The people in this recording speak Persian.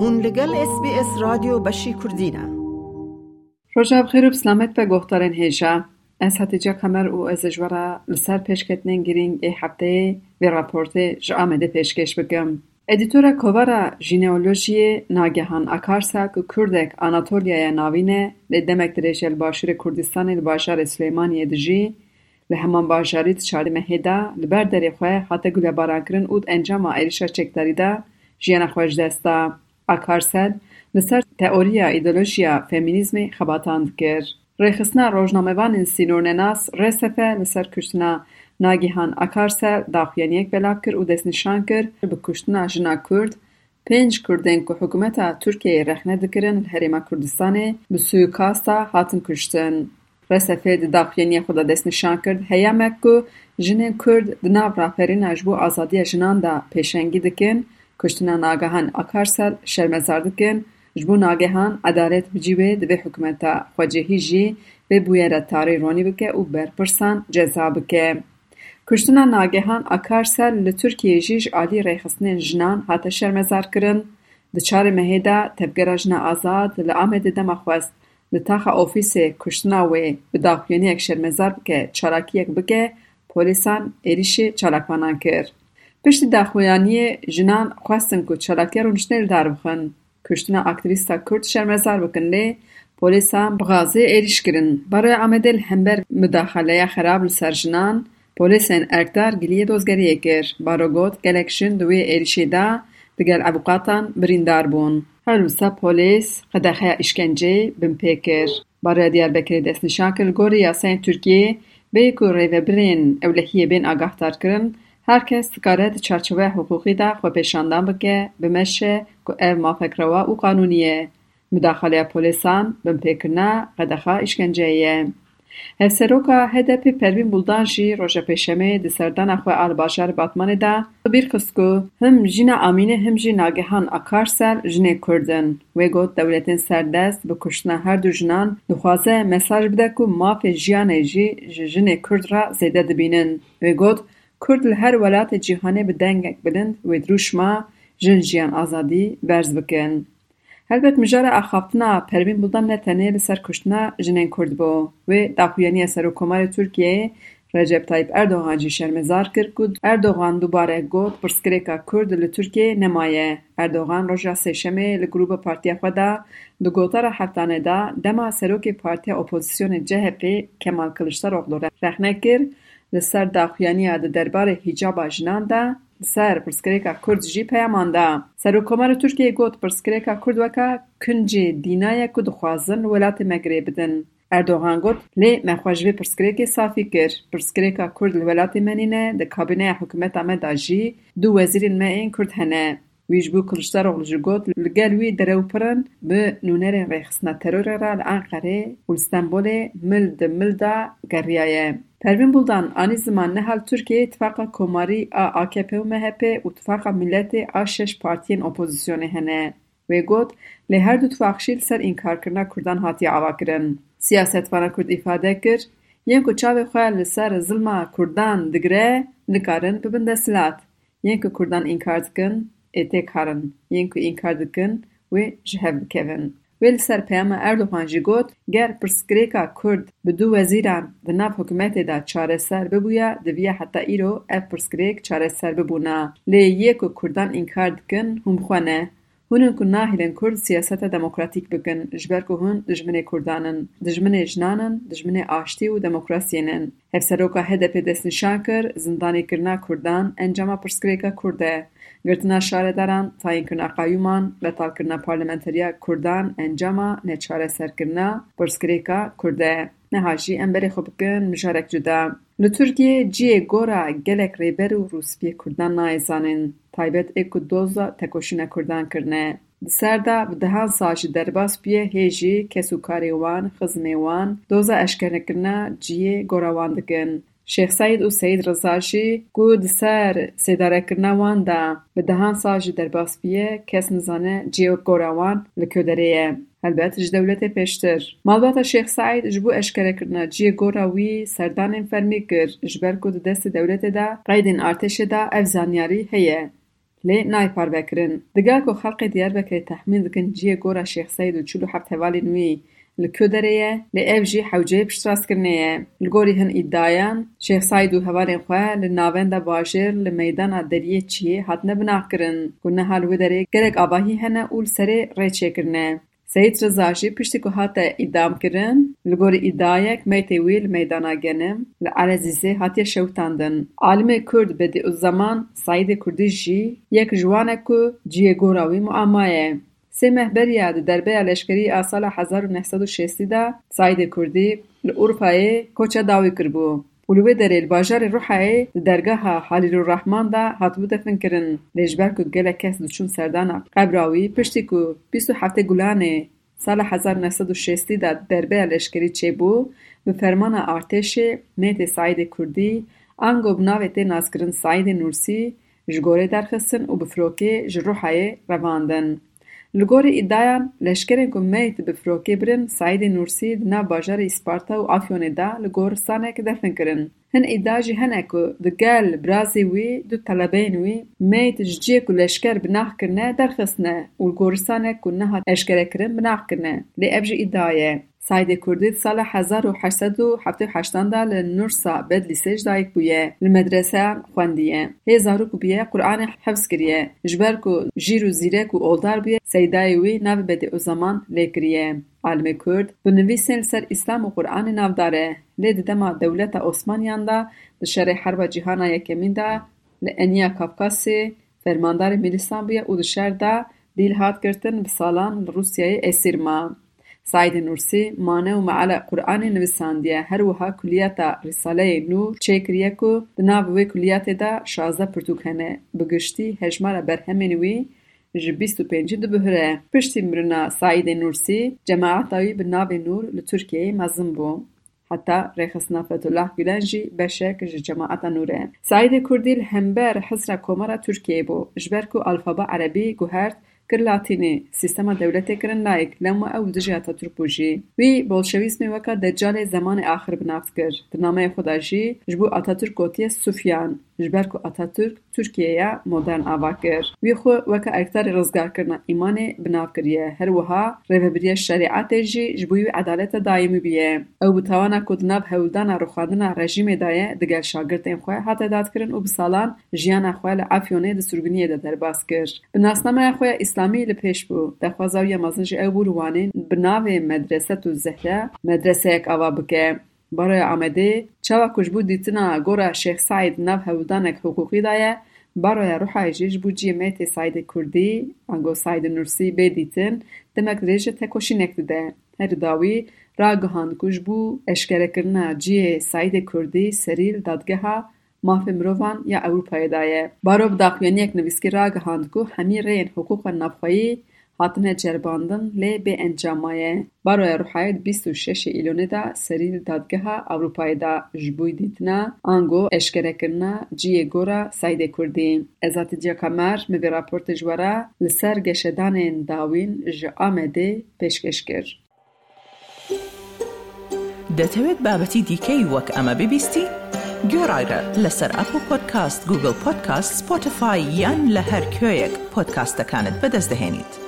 هون لگل اس بی اس رادیو بشی کردینه روژا بخیر و بسلامت به گفتارن هیجا. از هتیجا کمر و از جورا لسر پیشکتنین گرینگ ای هفته و راپورت جا آمده پیشکش بگم. ادیتورا کوارا ژینئولوژی ناگهان اکارسا که کردک آناتولیای ناوینه لی دمک دریش الباشر کردستان الباشر سلیمانی دجی لی همان باشاریت چاری مهیدا لبر دری خواه حتی گل باران کرن اود انجام ایریشا چکداری دا جیانا خوش دستا. اکارسل لسر تئوریا ایدولوژیا فمینیزمی خباتاند کر. ڕێخستنا ڕۆژنامەوانên سینۆرنەناس ڕێسەفە لەسەر کوشتنا ناگیهان ئەکارسەر داخوێنیەک بەلاو کرد و دەستنیشان کرد bi kuştina jina Kurd pênc Kurdên ku hikûmeta Tirkiyeyê rexne dikirin li Herêma Kurdistanê bi suîkasta hatin kuştin. Resefê di daxuyêniya xwe de destnîşan kir heyamek ku jinên Kurd di nav raperîna ji bo azadiya jinan de pêşengî dikin, کشتنا ناگهان اکارسر شرمزار دکن جبو ناگهان ادارت بجیوه دبی حکمتا خواجهی جی به بویره تاری رونی بکه او برپرسان جزا بکه کشتنا ناگهان اکارسر لطرکیه جیش آلی ریخستنین جنان حتا شرمزار کرن ده چار مهیده تبگره جنا آزاد لعامه دم اخوست ده تاخ اوفیس کشتنا وی بداخیونی اک شرمزار که چاراکی اک بکه پولیسان ایریشی چاراکوانان کرد. پشت دخویانی جنان خواستن که چلکی رو نشنه در بخن کشتن اکتریستا کرد شرمزار بکن لی. پولیسا بغازه ایریش کرن. برای عمدل همبر مداخله خراب لسر جنان پولیس این ارکدار گلیه دوزگریه کر. دوی ایریشی دا دگل عبقاتان بریندار بون. هر لسا پولیس خدخه اشکنجه بمپی کر. برای دیار بکری دستنشان کر گوری یاسین ترکیه بیکو و برین اولهیه بین آگاه تار هر کس دکاره در چارچوه حقوقی ده و پیشاندن بگه به مشه که او مافکروه او قانونیه. مداخله پولیسان بمپیکنه قدخه اشکنجه یه. هفسروکا هدپی پروین بولدان جی روشه پیشمه دی سردن اخو آلباشار باتمانه ده تو بیر کسکو هم جین آمینه هم جی ناگهان اکارسر جین کردن وی گوت دولتین سردست بکشتنه هر دو جنان دخوازه مساج بده که مافی جیانه جی جین کرد را زیده دبینن وی کرد هر ولات جهان به دنگک بدن و دروشما جنجیان آزادی برز بکن. هل بیت مجارا اخافتنا پرمین بودن نتنه بسر کشتنا جنن کرد بو و داقویانی اصر و ترکیه رجب طایب اردوغان جی شرم کرد اردوغان دوباره گود پرسکره که کرد لطرکیه نمایه اردوغان رجا سیشمه لگروب پارتیا خدا دو گوتار حفتانه دا دما اصروک پارتیا اپوزیسیون جهبه کمال کلشتار اغلو رخنه کرد لسر داخویانی ها در درباره هجاب آجنان سر لسر پرسکره که کرد جی ترکیه گوت پرسکره که کرد وکا کنجی دینای که دخوازن ولات مگری اردوغان گوت لی مخواجوی پرسکره سافیکر صافی کر کرد ولات منی نه ده کابینه حکمت آمه دو وزیرین ما این کرد هنه ویش بو کلشتار اغل جو گوت لگل وی درو پرن ب نونرین ریخسنا ترور Pervîn Buldan anî ziman nehal Tirkiyeyê Ittifaqa Komarî a AKP û MHP û Ittifaqa Milletê a şeş partiyên opozîsyonê hene. Wê got lê her du tifaq ser înkarkirina Kurdan hatiye avakirin. Siyasetvana Kurd îfade kir, yên ku çavê xwe li ser zilma Kurdan digire, nikarin bibin desthilat. Yên ku Kurdan înkar dikin, ê tê karin. Yên ku înkar dikin, wê ji hev dikevin. ویل سر پیام اردوغان جی گر پرسکریکا کرد به دو وزیران ده نف حکومت ده چاره سر ببویا دویا حتی ایرو اف چاره سر ببونا لی یکو کردان انکار دکن هم خوانه هنون کن ناهیلن کرد سیاست دموکراتیک بکن جبر که هن دجمن کردانن دجمن جنانن دجمن آشتی و دموکراسینن هفسروکا هده پیدست نشان کر زندانی کرنا کردان انجام پرسکریکا کرده Girtina şaredaran, tayînkirina qayûman, betalkirina parlamenteriya Kurdan encama neçareserkirina pirsgirêka Kurd e. Niha jî em berê xwe bikin mijarek cuda. Li Tirkiyeyê ciyê gora gelek rêber û Rûspiyê Kurdan nayê zanin. Taybet ê ku doza tekoşîna Kurdan kirine. Di ser de bi dehan sal ji derbasbûyê hê jî kesûkarê wan, xizmê wan, doza eşkerekirina ciyê gora wan dikin. شیخ سید و سید رضاشی گود سر سیداره کرنوان دا به دهان ساج در باس بیه کس نزانه جیو گوروان لکودریه. البته جی دولت پیشتر. مالبات شیخ سعید جبو اشکره کرنا جیو گوراوی سردان فرمی کر جبر گود دست دولته دا قید ان ارتش دا افزانیاری هیه. لی نای پار بکرن. دگاه که خلق دیار بکره تحمیل دکن جیو گورا شیخ سعید و چولو حفت حوالی نویی li ku derê li ev jî hewceyê piştrast-kirinê ye. Li gorî hin îddiayan, Şêx Saîd û hevalên xwe li navenda bajêr li meydana deriyê Çiyê hatine binavkirin ku niha li wê derê gelek avahî hene û li serê rê çêkirine. Seyid Reza jî piştî ku hate îdamkirin, li gorî îddayek meytê wî meydana genim li Elezîzê hatiye şewitandin. Alimê Kurd Bediüzzeman Saîdê Kurdî jî yek ji wan e ku ciyê gora wî muama. سه محبر یاد در بیا لشکری آسال 1960 دا ساید کردی لعرفای کوچا داوی کربو. اولوی در الباجار روحای درگاه حالی رو رحمان دا حتبو دفن کرن لجبر که گل کس دوچون سردانا قبراوی پشتی که بیستو هفته گلانه سال 1960 دا در بیا لشکری چه بو به فرمان آرتش میت ساید کردی انگو بناوی تی نازگرن ساید نورسی جگوری درخستن و بفروکی جروحای رواندن. Li gorî îddiayan leşkerên ku meyt bi firokê birin Saîdê Nûrsî di nav bajarê Îsparta û Afyonê de li goristanekê defin kirin. Hin îddia jî hene ku di gel birazê wî du telebeyên wî meyt ji ciyê ku leşker binax kirine derxistine û li goristanek ku nehat eşkerekirin binax kirine. Lê ev jî îddia ye. سایده کردید سال 1878 دل نورسا بد لیسیج دایک بویه لمدرسه خوندیه. هی زارو کو بیه قرآن حفظ کریه. جبر کو جیر و زیره کو اولدار بیه سیده اوی نو بده او زمان لیکریه علم کرد دو نوی سر اسلام و قرآن نو داره. لید دما دولت اثمانیان دا دو حرب حربا جیهانا یکمین دا لینیا کافکاسی فرماندار ملیسان بیه او دو دا دیل هاد گرتن بسالان روسیای ایسیر ما. سعید نورسی مانه و معلق قرآن نویساندیه هر وها کلیت رساله نور چه کریه که دناب وی کلیت دا شازه پرتوکنه بگشتی هجمال برهمین وی جی بیست و پینجی دو بهره پشتی مرنا سعید نورسی جماعت آوی بناب نور لطرکیه مزم بو حتی ریخس نفت الله گلن جی بشک جماعت نوره سعید کردیل همبر حسر کمار ترکیه بو جبرکو الفابا عربی گوهرد کر لاتینی سیستم دولتی کرن لایک لما او دجی اتا ترپو وی بولشویز میوکا دجال زمان آخر بناف کر تنامه خدا جبو اتا ترکوتی سوفیان جبر کو اتاتورک ترکیه یا مدرن آوا وی خو وکا اکثر روزگار کردن ایمان بناف کریه هر وها ریبری شریعت جی جبوی عدالت دائم بیه او بتوانا کو دناب هولدان رخادنا رژیم دایه دگل شاگرد ام خو هات داد کرن او بسالان جیان خو ل افیونه د د در باس کر بناسنامه خو اسلامی ل پیش بو د خوازاو یمازن جی مدرسه تو زهره مدرسه اک آوا بکه برای آمده چه و کشبود دیتنا گورا شیخ ساید نو حقوقی دایا برای روح ایجیش بود جیمیت ساید کردی انگو ساید نرسی بی دیتن دمک ریش تکوشی نکده دا. هر داوی را گهان کشبو اشکره کرنا جی ساید کردی سریل دادگه ها مافی مروان یا اوروپای دایا برای داقیانی اکنویسکی را گهان کو همی رین حقوق نفخایی hatine ceribandin lê bêencama ye. Baroya Rihayê di bîst û şeşê îlonê de serî li dadgeha Ewropayê de ji bo dîtina ango eşkerekirina ciyê gora Saîdê Kurdî. Ezatiya Kemer mi vê raportê ji we re li ser geşedanên dawîn ji Amedê pêşkêş kir. دەتەوێت بابەتی دیکەی وەک ئەمە ببیستی؟ گۆڕایرە لەسەر پۆدکاست گوگل پۆدکاست سپۆتفاای یان لە هەر کوێیەک پۆدکاستەکانت بەدەستدەێنیت.